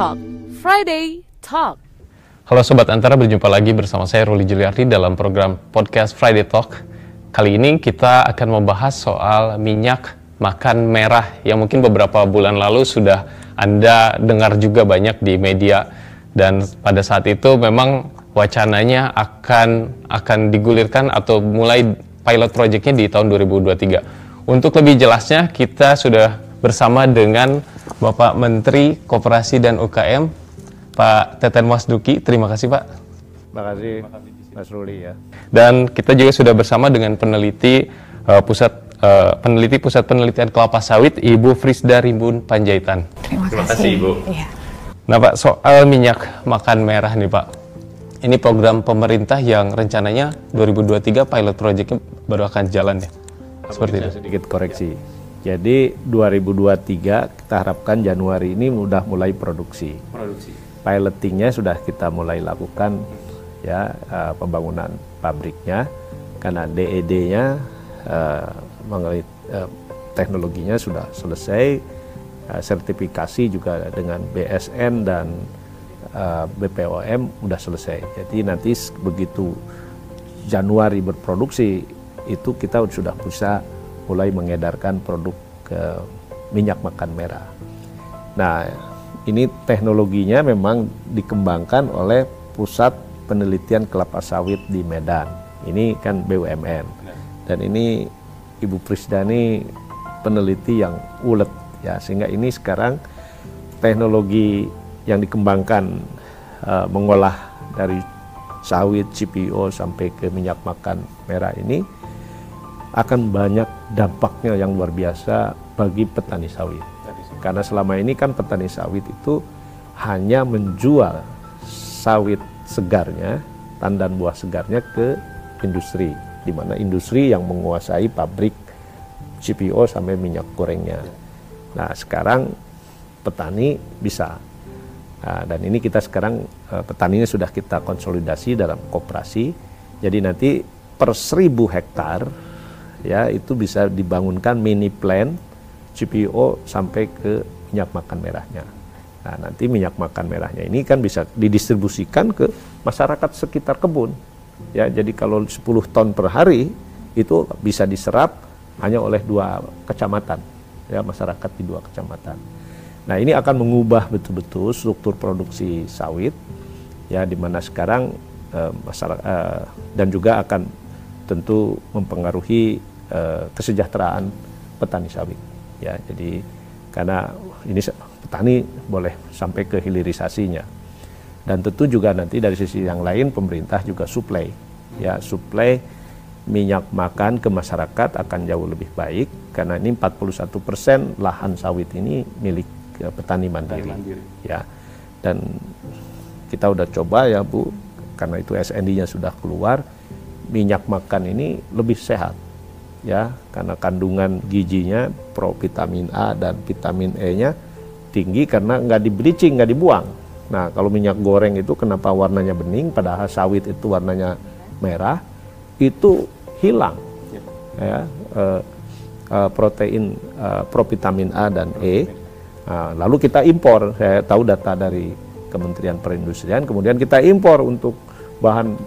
Talk Friday Talk. Halo Sobat Antara, berjumpa lagi bersama saya Ruli Juliardi dalam program podcast Friday Talk. Kali ini kita akan membahas soal minyak makan merah yang mungkin beberapa bulan lalu sudah Anda dengar juga banyak di media dan pada saat itu memang wacananya akan akan digulirkan atau mulai pilot projectnya di tahun 2023. Untuk lebih jelasnya kita sudah bersama dengan Bapak Menteri Koperasi dan UKM Pak Teten Wasduki. Terima kasih Pak. Terima kasih Mas Ruli ya. Dan kita juga sudah bersama dengan peneliti uh, pusat uh, peneliti pusat penelitian kelapa sawit Ibu Frisda Rimbun Panjaitan. Terima, Terima kasih Ibu. Iya. Nah Pak soal minyak makan merah nih Pak. Ini program pemerintah yang rencananya 2023 pilot projectnya baru akan jalan ya. Seperti itu. Sedikit koreksi. Jadi 2023 kita harapkan Januari ini sudah mulai produksi. Produksi. Pilotingnya sudah kita mulai lakukan ya uh, pembangunan pabriknya karena DED-nya uh, mengenai uh, teknologinya sudah selesai, uh, sertifikasi juga dengan BSN dan uh, BPOM sudah selesai. Jadi nanti begitu Januari berproduksi itu kita sudah bisa mulai mengedarkan produk ke minyak makan merah. Nah, ini teknologinya memang dikembangkan oleh Pusat Penelitian Kelapa Sawit di Medan. Ini kan BUMN. Dan ini Ibu Prisdani peneliti yang ulet ya sehingga ini sekarang teknologi yang dikembangkan uh, mengolah dari sawit CPO sampai ke minyak makan merah ini akan banyak dampaknya yang luar biasa bagi petani sawit. Karena selama ini kan petani sawit itu hanya menjual sawit segarnya, tandan buah segarnya ke industri, di mana industri yang menguasai pabrik CPO sampai minyak gorengnya. Nah sekarang petani bisa, nah, dan ini kita sekarang eh, petaninya sudah kita konsolidasi dalam koperasi, jadi nanti per seribu hektar ya itu bisa dibangunkan mini plant CPO sampai ke minyak makan merahnya. Nah, nanti minyak makan merahnya ini kan bisa didistribusikan ke masyarakat sekitar kebun. Ya, jadi kalau 10 ton per hari itu bisa diserap hanya oleh dua kecamatan, ya masyarakat di dua kecamatan. Nah, ini akan mengubah betul-betul struktur produksi sawit ya di mana sekarang eh, masyarakat eh, dan juga akan tentu mempengaruhi uh, kesejahteraan petani sawit. Ya, jadi karena ini petani boleh sampai ke hilirisasinya. Dan tentu juga nanti dari sisi yang lain pemerintah juga suplai. Ya, suplai minyak makan ke masyarakat akan jauh lebih baik karena ini 41% lahan sawit ini milik uh, petani mandiri. mandiri. Ya. Dan kita udah coba ya Bu, karena itu SND-nya sudah keluar minyak makan ini lebih sehat ya karena kandungan gizinya pro vitamin A dan vitamin E-nya tinggi karena nggak di bleaching nggak dibuang. Nah kalau minyak goreng itu kenapa warnanya bening padahal sawit itu warnanya merah itu hilang ya uh, uh, protein uh, provitamin A dan E. Nah, lalu kita impor saya tahu data dari Kementerian Perindustrian kemudian kita impor untuk bahan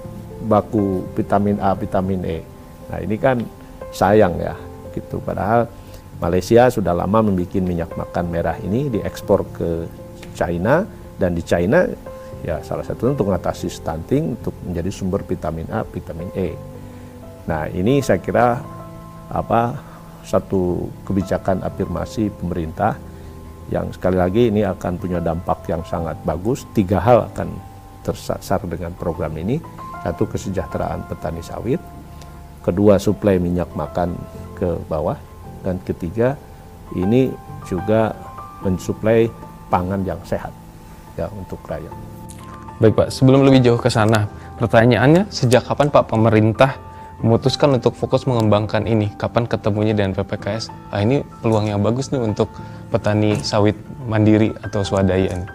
baku vitamin A, vitamin E. Nah ini kan sayang ya gitu. Padahal Malaysia sudah lama membuat minyak makan merah ini diekspor ke China dan di China ya salah satunya untuk mengatasi stunting untuk menjadi sumber vitamin A, vitamin E. Nah ini saya kira apa satu kebijakan afirmasi pemerintah yang sekali lagi ini akan punya dampak yang sangat bagus. Tiga hal akan tersasar dengan program ini satu kesejahteraan petani sawit, kedua suplai minyak makan ke bawah, dan ketiga ini juga mensuplai pangan yang sehat ya untuk rakyat. Baik Pak, sebelum lebih jauh ke sana, pertanyaannya sejak kapan Pak pemerintah memutuskan untuk fokus mengembangkan ini? Kapan ketemunya dengan PPKS? Ah ini peluang yang bagus nih untuk petani sawit mandiri atau swadaya nih.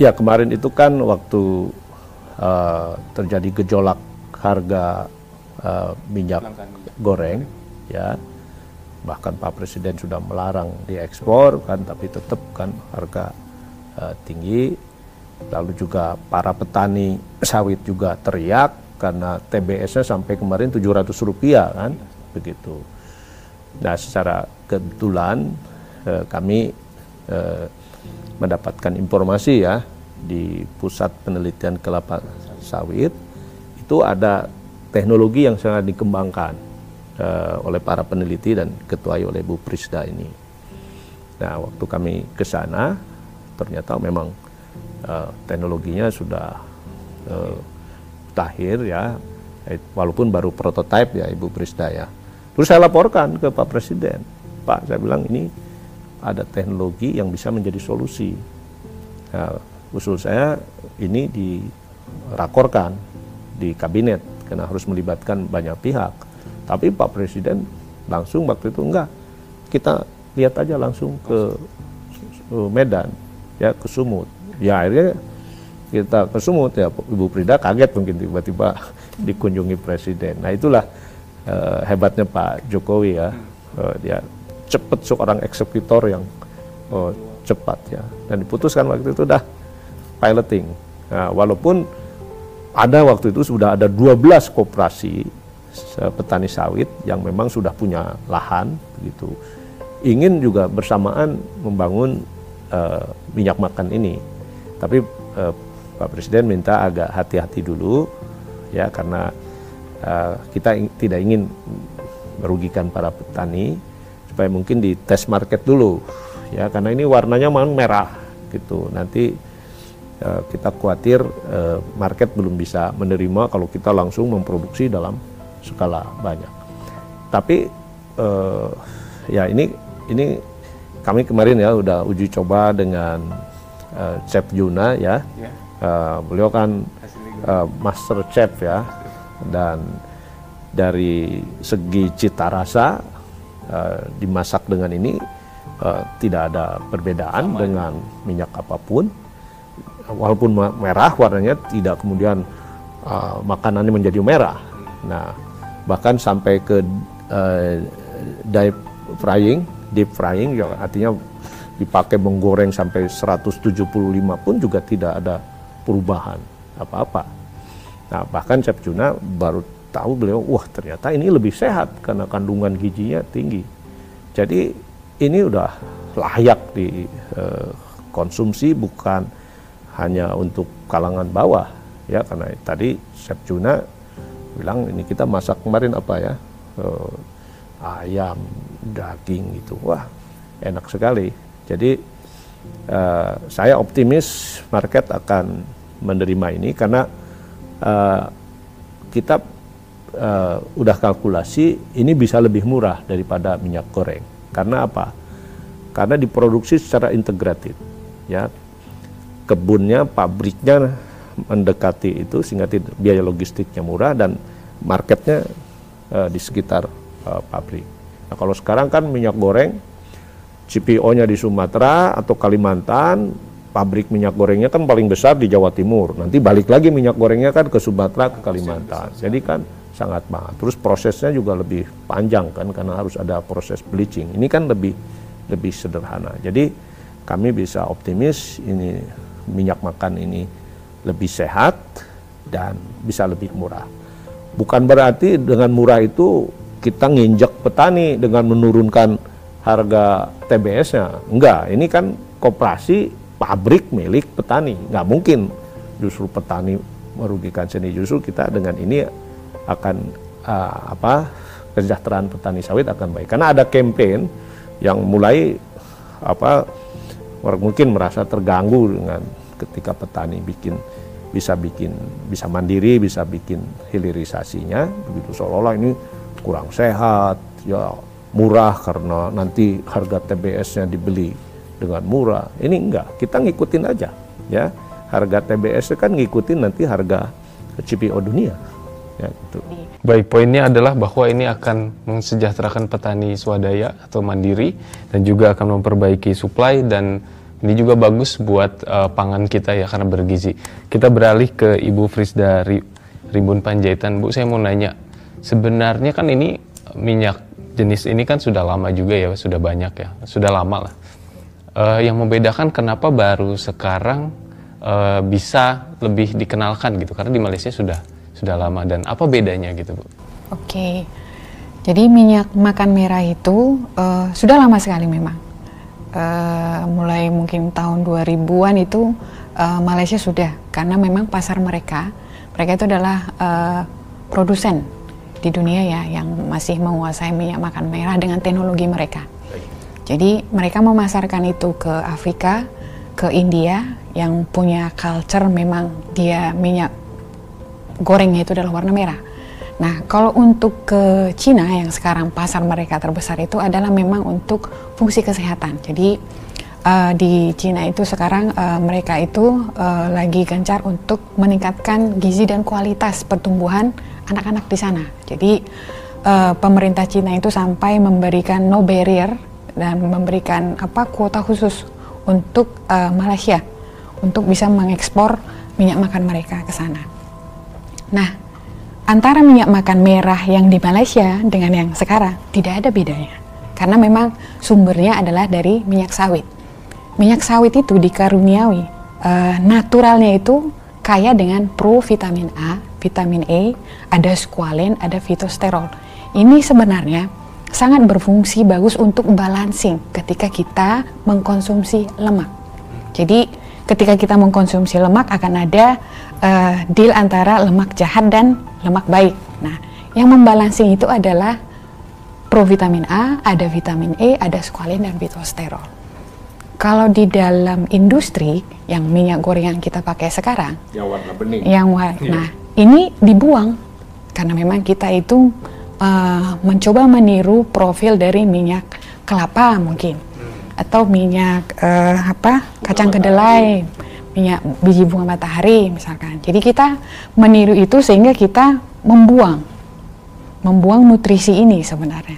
Ya kemarin itu kan waktu uh, terjadi gejolak harga uh, minyak goreng ya bahkan Pak Presiden sudah melarang diekspor kan tapi tetap kan harga uh, tinggi. Lalu juga para petani sawit juga teriak karena TBS-nya sampai kemarin 700 rupiah kan, begitu. Nah, secara kebetulan uh, kami uh, mendapatkan informasi ya di pusat penelitian kelapa sawit itu ada teknologi yang sangat dikembangkan uh, oleh para peneliti dan ketuai oleh Bu Prisda ini. Nah, waktu kami ke sana ternyata memang uh, teknologinya sudah uh, tahir ya, walaupun baru prototipe ya Ibu Prisda ya. Terus saya laporkan ke Pak Presiden, Pak saya bilang ini ada teknologi yang bisa menjadi solusi. Nah, usul saya ini dirakorkan di kabinet karena harus melibatkan banyak pihak. Tapi Pak Presiden langsung waktu itu enggak. Kita lihat aja langsung ke Medan, ya ke Sumut. Ya akhirnya kita ke Sumut ya Ibu Prida kaget mungkin tiba-tiba dikunjungi Presiden. Nah itulah uh, hebatnya Pak Jokowi ya. Uh, dia cepat seorang eksekutor yang uh, cepat ya. Dan diputuskan waktu itu dah piloting. Nah, walaupun ada waktu itu sudah ada 12 koperasi petani sawit yang memang sudah punya lahan begitu ingin juga bersamaan membangun uh, minyak makan ini. Tapi uh, Pak Presiden minta agak hati-hati dulu ya karena uh, kita in, tidak ingin merugikan para petani supaya mungkin di tes market dulu ya karena ini warnanya memang merah gitu. Nanti kita khawatir uh, market belum bisa menerima kalau kita langsung memproduksi dalam skala banyak. Tapi uh, ya ini ini kami kemarin ya udah uji coba dengan Chef Yuna ya. Uh, beliau kan master chef ya dan dari segi cita rasa dimasak dengan ini tidak ada perbedaan Sama dengan ya. minyak apa pun. Walaupun merah warnanya tidak kemudian uh, makanannya menjadi merah. Nah, bahkan sampai ke uh, deep frying deep frying ya artinya dipakai menggoreng sampai 175 pun juga tidak ada perubahan apa-apa. Nah bahkan Chef Juna baru tahu beliau, wah ternyata ini lebih sehat karena kandungan gizinya tinggi. Jadi ini udah layak dikonsumsi eh, bukan hanya untuk kalangan bawah ya karena tadi Chef Juna bilang ini kita masak kemarin apa ya eh, ayam, daging gitu. Wah, enak sekali. Jadi uh, saya optimis market akan menerima ini karena uh, kita uh, udah kalkulasi ini bisa lebih murah daripada minyak goreng. Karena apa? Karena diproduksi secara integratif. Ya, kebunnya, pabriknya mendekati itu sehingga biaya logistiknya murah dan marketnya uh, di sekitar uh, pabrik. Nah, kalau sekarang kan minyak goreng CPO-nya di Sumatera atau Kalimantan, pabrik minyak gorengnya kan paling besar di Jawa Timur. Nanti balik lagi minyak gorengnya kan ke Sumatera, ke Kalimantan. Jadi kan sangat mahal. Terus prosesnya juga lebih panjang kan karena harus ada proses bleaching. Ini kan lebih lebih sederhana. Jadi kami bisa optimis ini minyak makan ini lebih sehat dan bisa lebih murah. Bukan berarti dengan murah itu kita nginjek petani dengan menurunkan harga TBS-nya. Enggak, ini kan koperasi pabrik milik petani. Enggak mungkin justru petani merugikan seni. Justru kita dengan ini akan uh, apa kesejahteraan petani sawit akan baik. Karena ada campaign yang mulai apa mungkin merasa terganggu dengan ketika petani bikin bisa bikin bisa mandiri bisa bikin hilirisasinya begitu seolah-olah ini kurang sehat, ya murah karena nanti harga TBS-nya dibeli dengan murah. Ini enggak, kita ngikutin aja ya. Harga TBS kan ngikutin nanti harga CPO dunia. Ya, gitu. Baik, poinnya adalah bahwa ini akan mensejahterakan petani swadaya atau mandiri dan juga akan memperbaiki supply dan ini juga bagus buat uh, pangan kita ya karena bergizi. Kita beralih ke Ibu Frisda Rimbun Panjaitan. Bu, saya mau nanya, sebenarnya kan ini minyak jenis ini kan sudah lama juga ya, sudah banyak ya, sudah lama lah. uh, yang membedakan kenapa baru sekarang uh, bisa lebih dikenalkan gitu karena di Malaysia sudah sudah lama dan apa bedanya gitu Bu? Oke, jadi minyak makan merah itu uh, sudah lama sekali memang. Uh, mulai mungkin tahun 2000-an itu uh, Malaysia sudah karena memang pasar mereka mereka itu adalah uh, produsen di dunia ya yang masih menguasai minyak makan merah dengan teknologi mereka. Jadi mereka memasarkan itu ke Afrika, ke India yang punya culture memang dia minyak gorengnya itu adalah warna merah. Nah, kalau untuk ke Cina yang sekarang pasar mereka terbesar itu adalah memang untuk fungsi kesehatan. Jadi uh, di Cina itu sekarang uh, mereka itu uh, lagi gencar untuk meningkatkan gizi dan kualitas pertumbuhan anak-anak di sana. Jadi uh, pemerintah Cina itu sampai memberikan no barrier dan memberikan apa kuota khusus untuk uh, Malaysia untuk bisa mengekspor minyak makan mereka ke sana. Nah, antara minyak makan merah yang di Malaysia dengan yang sekarang tidak ada bedanya. Karena memang sumbernya adalah dari minyak sawit. Minyak sawit itu dikaruniawi uh, naturalnya itu kaya dengan provitamin A, vitamin E, ada squalene, ada fitosterol. Ini sebenarnya sangat berfungsi bagus untuk balancing ketika kita mengkonsumsi lemak. Jadi ketika kita mengkonsumsi lemak akan ada uh, deal antara lemak jahat dan lemak baik. Nah, yang membalancing itu adalah provitamin A, ada vitamin E, ada squalene dan fitosterol. Kalau di dalam industri yang minyak goreng yang kita pakai sekarang, yang warna bening, yang warna, yeah. nah ini dibuang karena memang kita itu uh, mencoba meniru profil dari minyak kelapa mungkin atau minyak uh, apa kacang kedelai, minyak biji bunga matahari misalkan. Jadi kita meniru itu sehingga kita membuang membuang nutrisi ini sebenarnya.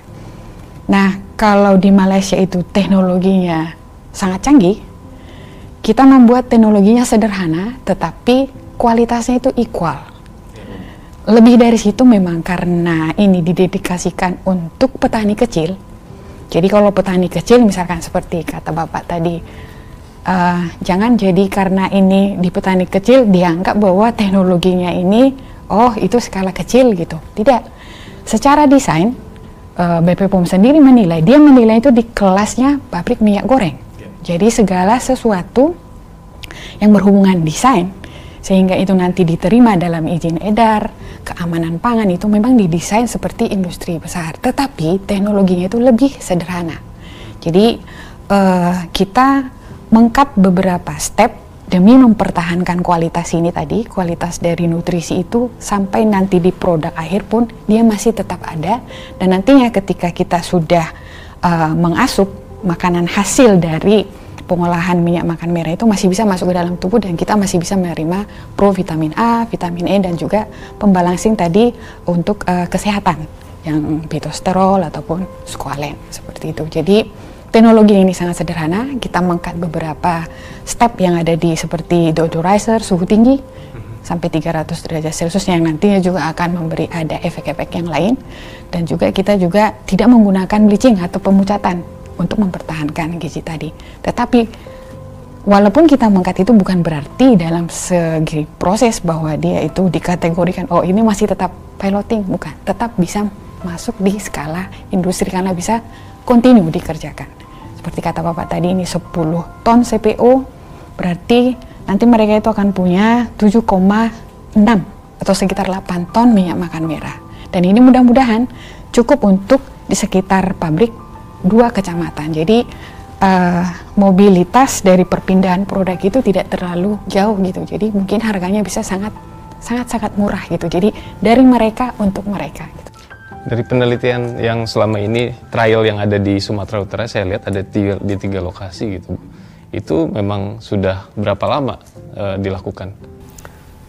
Nah, kalau di Malaysia itu teknologinya sangat canggih, kita membuat teknologinya sederhana, tetapi kualitasnya itu equal. Lebih dari situ memang karena ini didedikasikan untuk petani kecil. Jadi kalau petani kecil misalkan seperti kata Bapak tadi, uh, jangan jadi karena ini di petani kecil dianggap bahwa teknologinya ini, oh itu skala kecil gitu. Tidak. Secara desain, uh, eh, BP POM sendiri menilai, dia menilai itu di kelasnya pabrik minyak goreng jadi segala sesuatu yang berhubungan desain sehingga itu nanti diterima dalam izin edar, keamanan pangan itu memang didesain seperti industri besar, tetapi teknologinya itu lebih sederhana. Jadi uh, kita mengkat beberapa step demi mempertahankan kualitas ini tadi, kualitas dari nutrisi itu sampai nanti di produk akhir pun dia masih tetap ada dan nantinya ketika kita sudah uh, mengasup makanan hasil dari pengolahan minyak makan merah itu masih bisa masuk ke dalam tubuh dan kita masih bisa menerima provitamin A, vitamin E dan juga pembalancing tadi untuk uh, kesehatan yang fitosterol ataupun squalene seperti itu. Jadi teknologi ini sangat sederhana. Kita mengkat beberapa step yang ada di seperti deodorizer suhu tinggi sampai 300 derajat Celcius yang nantinya juga akan memberi ada efek-efek yang lain dan juga kita juga tidak menggunakan bleaching atau pemucatan untuk mempertahankan gizi tadi. Tetapi walaupun kita mengangkat itu bukan berarti dalam segi proses bahwa dia itu dikategorikan oh ini masih tetap piloting, bukan. Tetap bisa masuk di skala industri karena bisa kontinu dikerjakan. Seperti kata Bapak tadi ini 10 ton CPO berarti nanti mereka itu akan punya 7,6 atau sekitar 8 ton minyak makan merah. Dan ini mudah-mudahan cukup untuk di sekitar pabrik dua kecamatan. Jadi uh, mobilitas dari perpindahan produk itu tidak terlalu jauh gitu. Jadi mungkin harganya bisa sangat sangat sangat murah gitu. Jadi dari mereka untuk mereka. Dari penelitian yang selama ini trial yang ada di Sumatera Utara saya lihat ada tiga, di tiga lokasi gitu. Itu memang sudah berapa lama uh, dilakukan?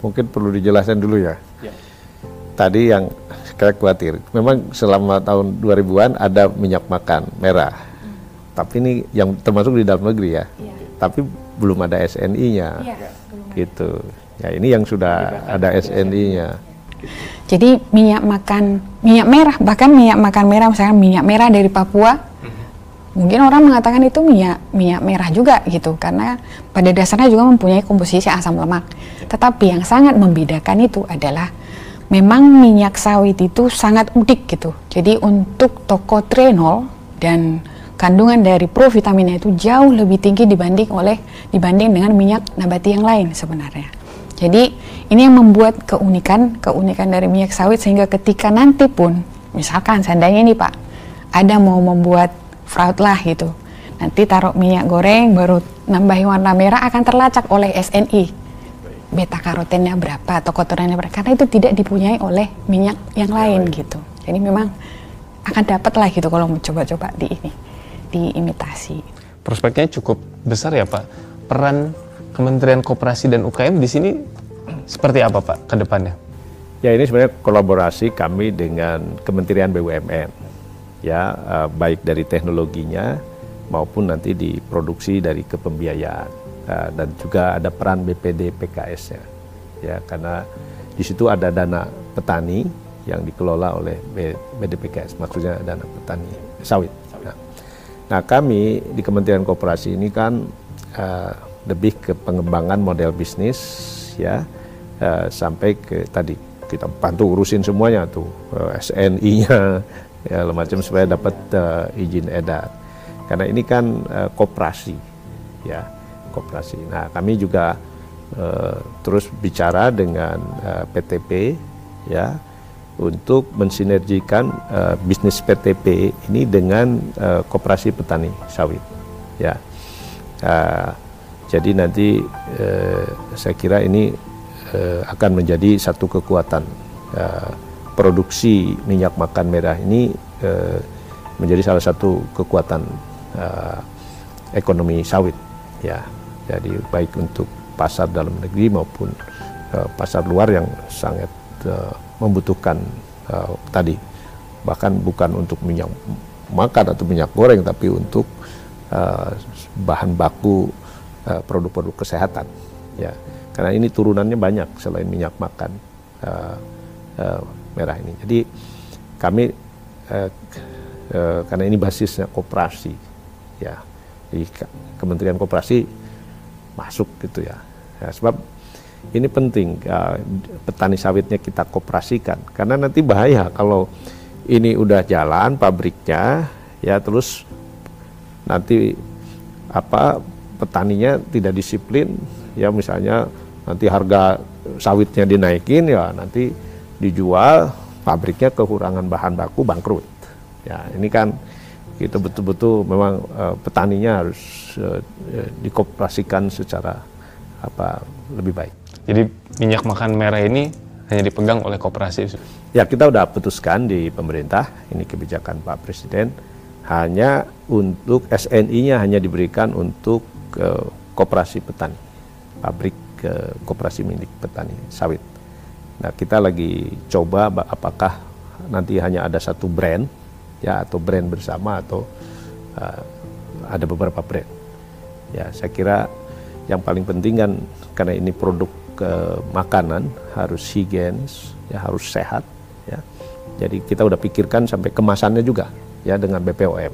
Mungkin perlu dijelaskan dulu ya. ya. Tadi yang saya khawatir. Memang selama tahun 2000-an ada minyak makan merah. Hmm. Tapi ini yang termasuk di dalam negeri ya. ya. Tapi belum ada SNI-nya. Ya, gitu. Ya ini yang sudah ada SNI-nya. Jadi minyak makan minyak merah bahkan minyak makan merah misalnya minyak merah dari Papua hmm. mungkin orang mengatakan itu minyak minyak merah juga gitu karena pada dasarnya juga mempunyai komposisi asam lemak. Tetapi yang sangat membedakan itu adalah memang minyak sawit itu sangat unik gitu. Jadi untuk tokotrienol dan kandungan dari provitaminnya itu jauh lebih tinggi dibanding oleh dibanding dengan minyak nabati yang lain sebenarnya. Jadi ini yang membuat keunikan keunikan dari minyak sawit sehingga ketika nanti pun misalkan seandainya ini Pak ada mau membuat fraud lah gitu. Nanti taruh minyak goreng baru nambahin warna merah akan terlacak oleh SNI. Beta karotennya berapa atau kotorannya berapa karena itu tidak dipunyai oleh minyak yang lain gitu. Jadi memang akan dapat lah gitu kalau mau coba-coba di ini diimitasi. Prospeknya cukup besar ya Pak. Peran Kementerian Koperasi dan UKM di sini seperti apa Pak ke depannya? Ya ini sebenarnya kolaborasi kami dengan Kementerian BUMN ya uh, baik dari teknologinya maupun nanti di produksi dari kepembiayaan uh, dan juga ada peran BPD PKS-nya ya karena di situ ada dana petani yang dikelola oleh BDPKS maksudnya dana petani sawit. Nah, nah kami di Kementerian Koperasi ini kan uh, lebih ke pengembangan model bisnis ya uh, sampai ke tadi kita bantu urusin semuanya tuh uh, SNI-nya ya macam supaya dapat uh, izin edar. Karena ini kan uh, koperasi ya koperasi. Nah kami juga uh, terus bicara dengan uh, PTP ya untuk mensinergikan uh, bisnis PTP ini dengan uh, koperasi petani sawit ya. Uh, jadi nanti uh, saya kira ini uh, akan menjadi satu kekuatan. Uh, produksi minyak makan merah ini eh, menjadi salah satu kekuatan eh, ekonomi sawit ya. Jadi baik untuk pasar dalam negeri maupun eh, pasar luar yang sangat eh, membutuhkan eh, tadi. Bahkan bukan untuk minyak makan atau minyak goreng tapi untuk uh, bahan baku produk-produk uh, kesehatan ya karena ini turunannya banyak selain minyak makan uh, uh, merah ini. Jadi kami eh, eh, karena ini basisnya koperasi, ya, di Kementerian Koperasi masuk gitu ya. ya sebab ini penting ya, petani sawitnya kita koperasikan karena nanti bahaya kalau ini udah jalan pabriknya ya terus nanti apa petaninya tidak disiplin ya misalnya nanti harga sawitnya dinaikin ya nanti dijual, pabriknya kekurangan bahan baku bangkrut. Ya, ini kan kita betul-betul memang uh, petaninya harus uh, dikoperasikan secara apa lebih baik. Jadi minyak makan merah ini hanya dipegang oleh koperasi. Ya kita udah putuskan di pemerintah ini kebijakan Pak Presiden hanya untuk SNI-nya hanya diberikan untuk uh, koperasi petani, pabrik uh, koperasi milik petani sawit. Nah, kita lagi coba apakah nanti hanya ada satu brand ya atau brand bersama atau uh, ada beberapa brand. Ya, saya kira yang paling penting kan karena ini produk uh, makanan harus higienis, ya harus sehat, ya. Jadi kita udah pikirkan sampai kemasannya juga ya dengan BPOM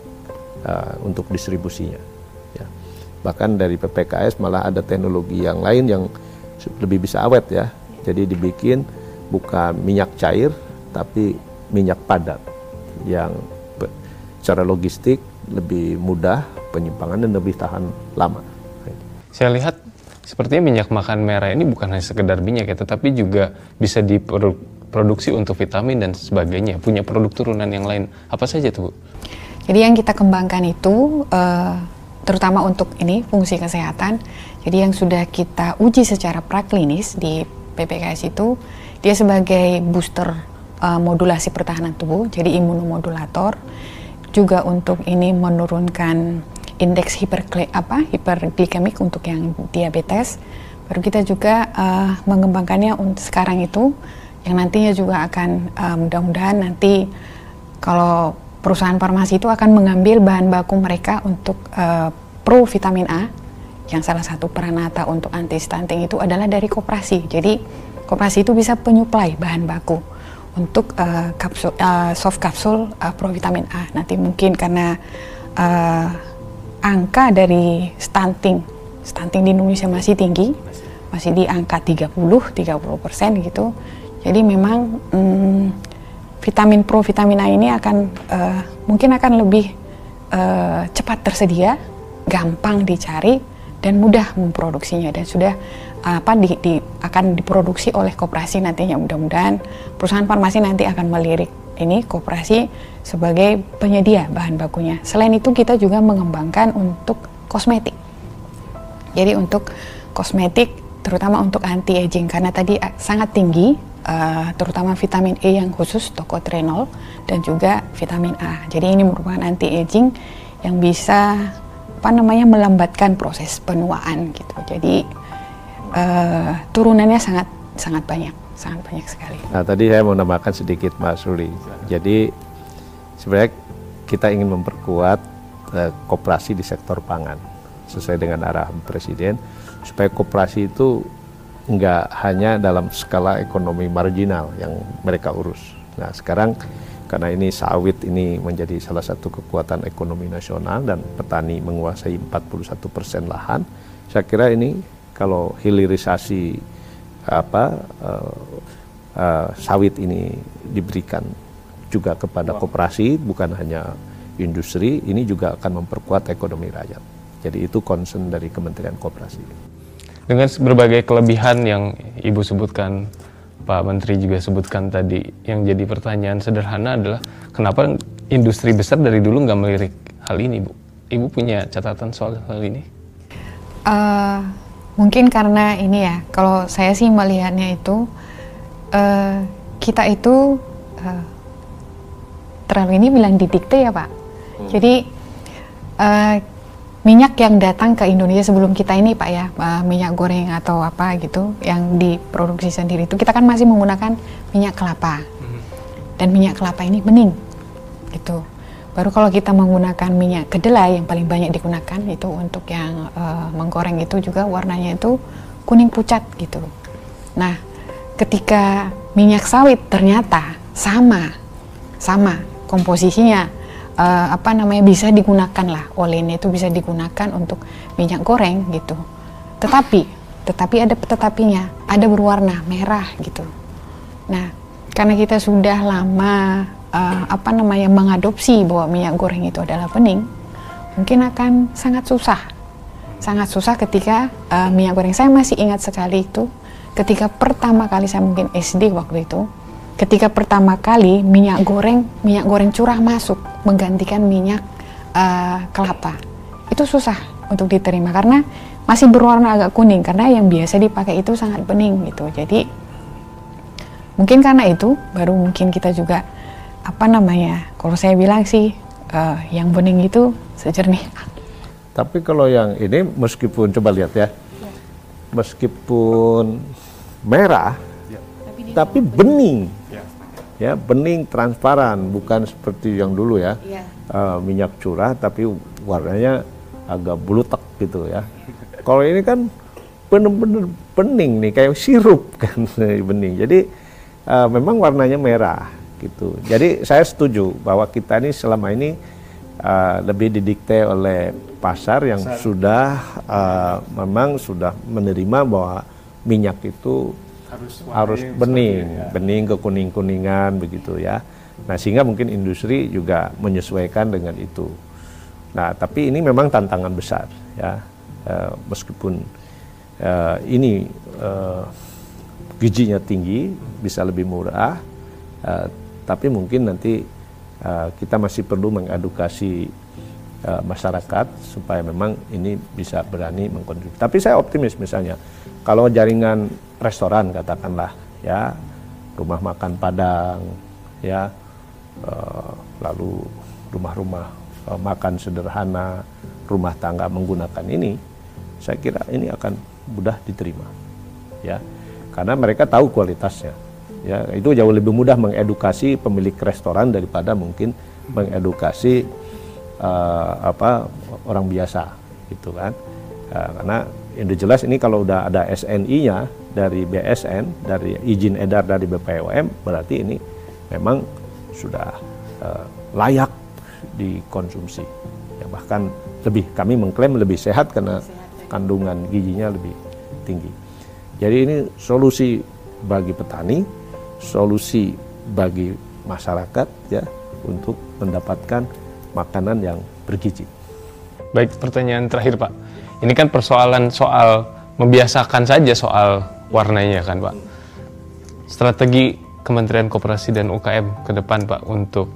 uh, untuk distribusinya. Bahkan dari PPKS malah ada teknologi yang lain yang lebih bisa awet ya jadi dibikin bukan minyak cair tapi minyak padat yang secara logistik lebih mudah penyimpangan dan lebih tahan lama. Saya lihat sepertinya minyak makan merah ini bukan hanya sekedar minyak ya, tetapi juga bisa diproduksi untuk vitamin dan sebagainya. Punya produk turunan yang lain. Apa saja tuh, Bu? Jadi yang kita kembangkan itu uh, terutama untuk ini fungsi kesehatan. Jadi yang sudah kita uji secara praklinis di PPKS itu dia sebagai booster uh, modulasi pertahanan tubuh, jadi imunomodulator. Juga untuk ini menurunkan indeks hiperkle apa hiperglikemik untuk yang diabetes. Baru kita juga uh, mengembangkannya untuk sekarang itu yang nantinya juga akan uh, mudah-mudahan nanti kalau perusahaan farmasi itu akan mengambil bahan baku mereka untuk uh, pro vitamin A yang salah satu peranata untuk anti stunting itu adalah dari koperasi. Jadi Koperasi itu bisa penyuplai bahan baku untuk uh, kapsul uh, soft kapsul uh, provitamin A. Nanti mungkin karena uh, angka dari stunting stunting di Indonesia masih tinggi, masih di angka 30 30 persen gitu. Jadi memang hmm, vitamin pro vitamin A ini akan uh, mungkin akan lebih uh, cepat tersedia, gampang dicari dan mudah memproduksinya dan sudah apa di, di akan diproduksi oleh koperasi nantinya mudah-mudahan perusahaan farmasi nanti akan melirik ini koperasi sebagai penyedia bahan bakunya. Selain itu kita juga mengembangkan untuk kosmetik. Jadi untuk kosmetik terutama untuk anti aging karena tadi sangat tinggi uh, terutama vitamin E yang khusus tocotrienol dan juga vitamin A. Jadi ini merupakan anti aging yang bisa apa namanya melambatkan proses penuaan gitu. Jadi uh, turunannya sangat sangat banyak, sangat banyak sekali. Nah tadi saya mau nambahkan sedikit Mas Ruli. Jadi sebenarnya kita ingin memperkuat uh, koperasi di sektor pangan sesuai dengan arahan Presiden supaya koperasi itu nggak hanya dalam skala ekonomi marginal yang mereka urus. Nah sekarang karena ini sawit ini menjadi salah satu kekuatan ekonomi nasional dan petani menguasai 41 persen lahan, saya kira ini kalau hilirisasi apa uh, uh, sawit ini diberikan juga kepada koperasi bukan hanya industri, ini juga akan memperkuat ekonomi rakyat. Jadi itu concern dari Kementerian Koperasi. Dengan berbagai kelebihan yang Ibu sebutkan, Pak Menteri juga sebutkan tadi, yang jadi pertanyaan sederhana adalah kenapa industri besar dari dulu nggak melirik hal ini, Bu? Ibu punya catatan soal hal ini? Uh, mungkin karena ini ya, kalau saya sih melihatnya itu uh, kita itu uh, terlalu ini bilang didikte ya Pak. Hmm. Jadi uh, minyak yang datang ke Indonesia sebelum kita ini Pak ya uh, minyak goreng atau apa gitu yang diproduksi sendiri itu kita kan masih menggunakan minyak kelapa. Mm-hmm. dan minyak kelapa ini bening gitu. Baru kalau kita menggunakan minyak kedelai yang paling banyak digunakan itu untuk yang uh, menggoreng itu juga warnanya itu kuning pucat gitu. Nah ketika minyak sawit ternyata sama sama komposisinya uh, apa namanya bisa digunakan lah. Olehnya itu bisa digunakan untuk minyak goreng gitu. Tetapi tetapi ada tetapinya ada berwarna merah gitu. Nah karena kita sudah lama uh, apa namanya mengadopsi bahwa minyak goreng itu adalah bening mungkin akan sangat susah. Sangat susah ketika uh, minyak goreng. Saya masih ingat sekali itu ketika pertama kali saya mungkin SD waktu itu ketika pertama kali minyak goreng minyak goreng curah masuk menggantikan minyak uh, kelapa. Itu susah untuk diterima karena masih berwarna agak kuning karena yang biasa dipakai itu sangat bening gitu. Jadi mungkin karena itu baru mungkin kita juga apa namanya kalau saya bilang sih uh, yang bening itu sejernih. Tapi kalau yang ini meskipun coba lihat ya, meskipun merah ya. tapi bening ya bening transparan bukan seperti yang dulu ya yeah. Iya. uh, minyak curah tapi warnanya agak bulutek gitu ya kalau ini kan benar-benar bening nih kayak sirup kan bening jadi uh, memang warnanya merah gitu jadi saya setuju bahwa kita ini selama ini uh, lebih didikte oleh pasar yang pasar. sudah uh, memang sudah menerima bahwa minyak itu harus, harus bening, ya. bening ke kuning-kuningan begitu ya. Nah sehingga mungkin industri juga menyesuaikan dengan itu. Nah tapi ini memang tantangan besar ya, e, meskipun e, ini e, gizinya tinggi, bisa lebih murah, e, tapi mungkin nanti e, kita masih perlu mengedukasi e, masyarakat supaya memang ini bisa berani mengkonsumsi. Tapi saya optimis misalnya kalau jaringan restoran katakanlah ya rumah makan Padang ya uh, lalu rumah-rumah uh, makan sederhana rumah tangga menggunakan ini saya kira ini akan mudah diterima ya. Karena mereka tahu kualitasnya ya. Itu jauh lebih mudah mengedukasi pemilik restoran daripada mungkin mengedukasi uh, apa orang biasa gitu kan. Uh, karena yang jelas ini kalau udah ada SNI-nya dari BSN, dari izin edar dari BPOM, berarti ini memang sudah uh, layak dikonsumsi. Ya, bahkan lebih kami mengklaim lebih sehat karena kandungan gizinya lebih tinggi. Jadi ini solusi bagi petani, solusi bagi masyarakat ya untuk mendapatkan makanan yang bergizi. Baik, pertanyaan terakhir Pak. Ini kan persoalan soal membiasakan saja soal warnanya kan Pak. Strategi Kementerian Koperasi dan UKM ke depan Pak untuk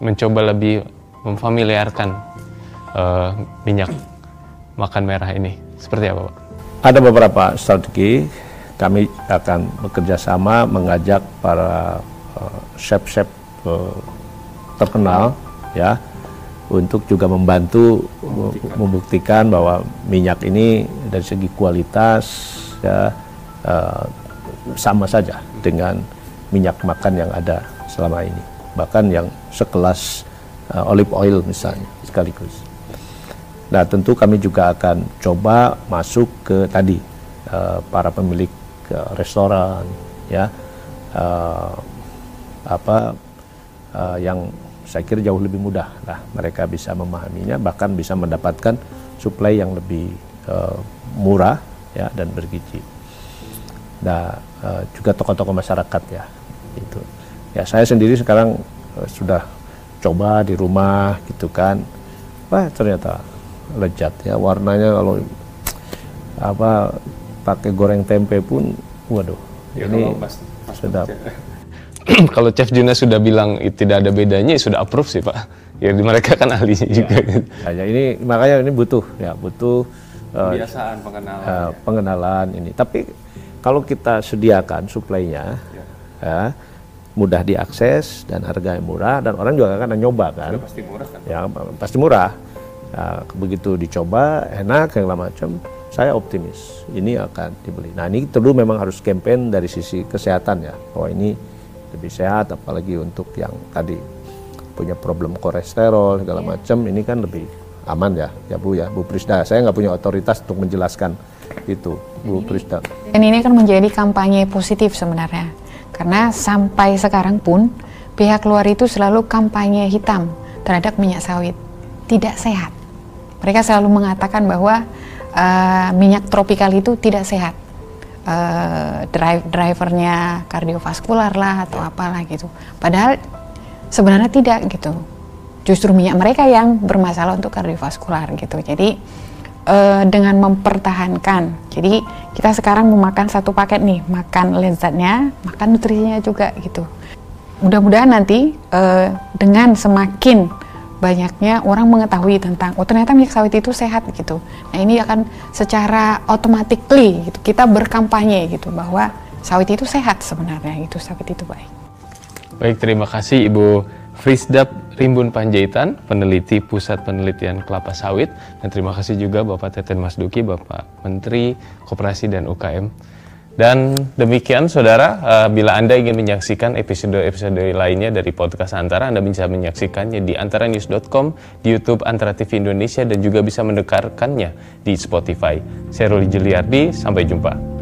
mencoba lebih memfamiliarkan uh, minyak makan merah ini seperti apa Pak? Ada beberapa strategi kami akan bekerja sama mengajak para uh, chef-chef uh, terkenal ya untuk juga membantu membuktikan. membuktikan bahwa minyak ini dari segi kualitas ya uh, sama saja dengan minyak makan yang ada selama ini bahkan yang sekelas uh, olive oil misalnya sekaligus. Nah tentu kami juga akan coba masuk ke tadi uh, para pemilik uh, restoran ya uh, apa uh, yang saya kira jauh lebih mudah lah mereka bisa memahaminya bahkan bisa mendapatkan suplai yang lebih uh, murah ya dan bergizi. Nah uh, juga tokoh-tokoh masyarakat ya itu. Ya saya sendiri sekarang uh, sudah coba di rumah gitu kan, wah ternyata lezat ya warnanya kalau apa pakai goreng tempe pun, waduh ya, ini sedap. kalau Chef Juna sudah bilang tidak ada bedanya ya sudah approve sih Pak. Ya mereka kan ahlinya ya, juga. Ya, ya, ini makanya ini butuh ya butuh kebiasaan uh, pengenalan. Uh, ya. Pengenalan ini. Tapi kalau kita sediakan suplainya ya. ya mudah diakses dan harga yang murah dan orang juga akan nyoba kan. Ya, pasti murah kan. Ya pasti murah. Ya, begitu dicoba enak yang macam saya optimis ini akan dibeli. Nah ini perlu memang harus campaign dari sisi kesehatan ya bahwa ini lebih sehat apalagi untuk yang tadi punya problem kolesterol segala yeah. macam ini kan lebih aman ya ya Bu ya. Bu Prisda saya nggak punya otoritas untuk menjelaskan itu Bu Prisda. dan ini kan menjadi kampanye positif sebenarnya. Karena sampai sekarang pun pihak luar itu selalu kampanye hitam terhadap minyak sawit. Tidak sehat. Mereka selalu mengatakan bahwa uh, minyak tropikal itu tidak sehat uh, drive drivernya kardiovaskular lah atau apalah gitu. Padahal sebenarnya tidak gitu. Justru minyak mereka yang bermasalah untuk kardiovaskular gitu. Jadi uh, dengan mempertahankan. Jadi kita sekarang memakan satu paket nih, makan lezatnya, makan nutrisinya juga gitu. Mudah-mudahan nanti uh, dengan semakin banyaknya orang mengetahui tentang oh ternyata minyak sawit itu sehat gitu. Nah ini akan secara automatically gitu kita berkampanye gitu bahwa sawit itu sehat sebenarnya gitu sawit itu baik. Baik terima kasih Ibu Frisdap Rimbun Panjaitan, peneliti Pusat Penelitian Kelapa Sawit dan terima kasih juga Bapak Teten Mas Duki, Bapak Menteri Koperasi dan UKM. Dan demikian saudara, uh, bila Anda ingin menyaksikan episode-episode lainnya dari podcast Antara, Anda bisa menyaksikannya di antaranews.com, di YouTube Antara TV Indonesia, dan juga bisa mendekarkannya di Spotify. Saya Ruli Juliardi, sampai jumpa.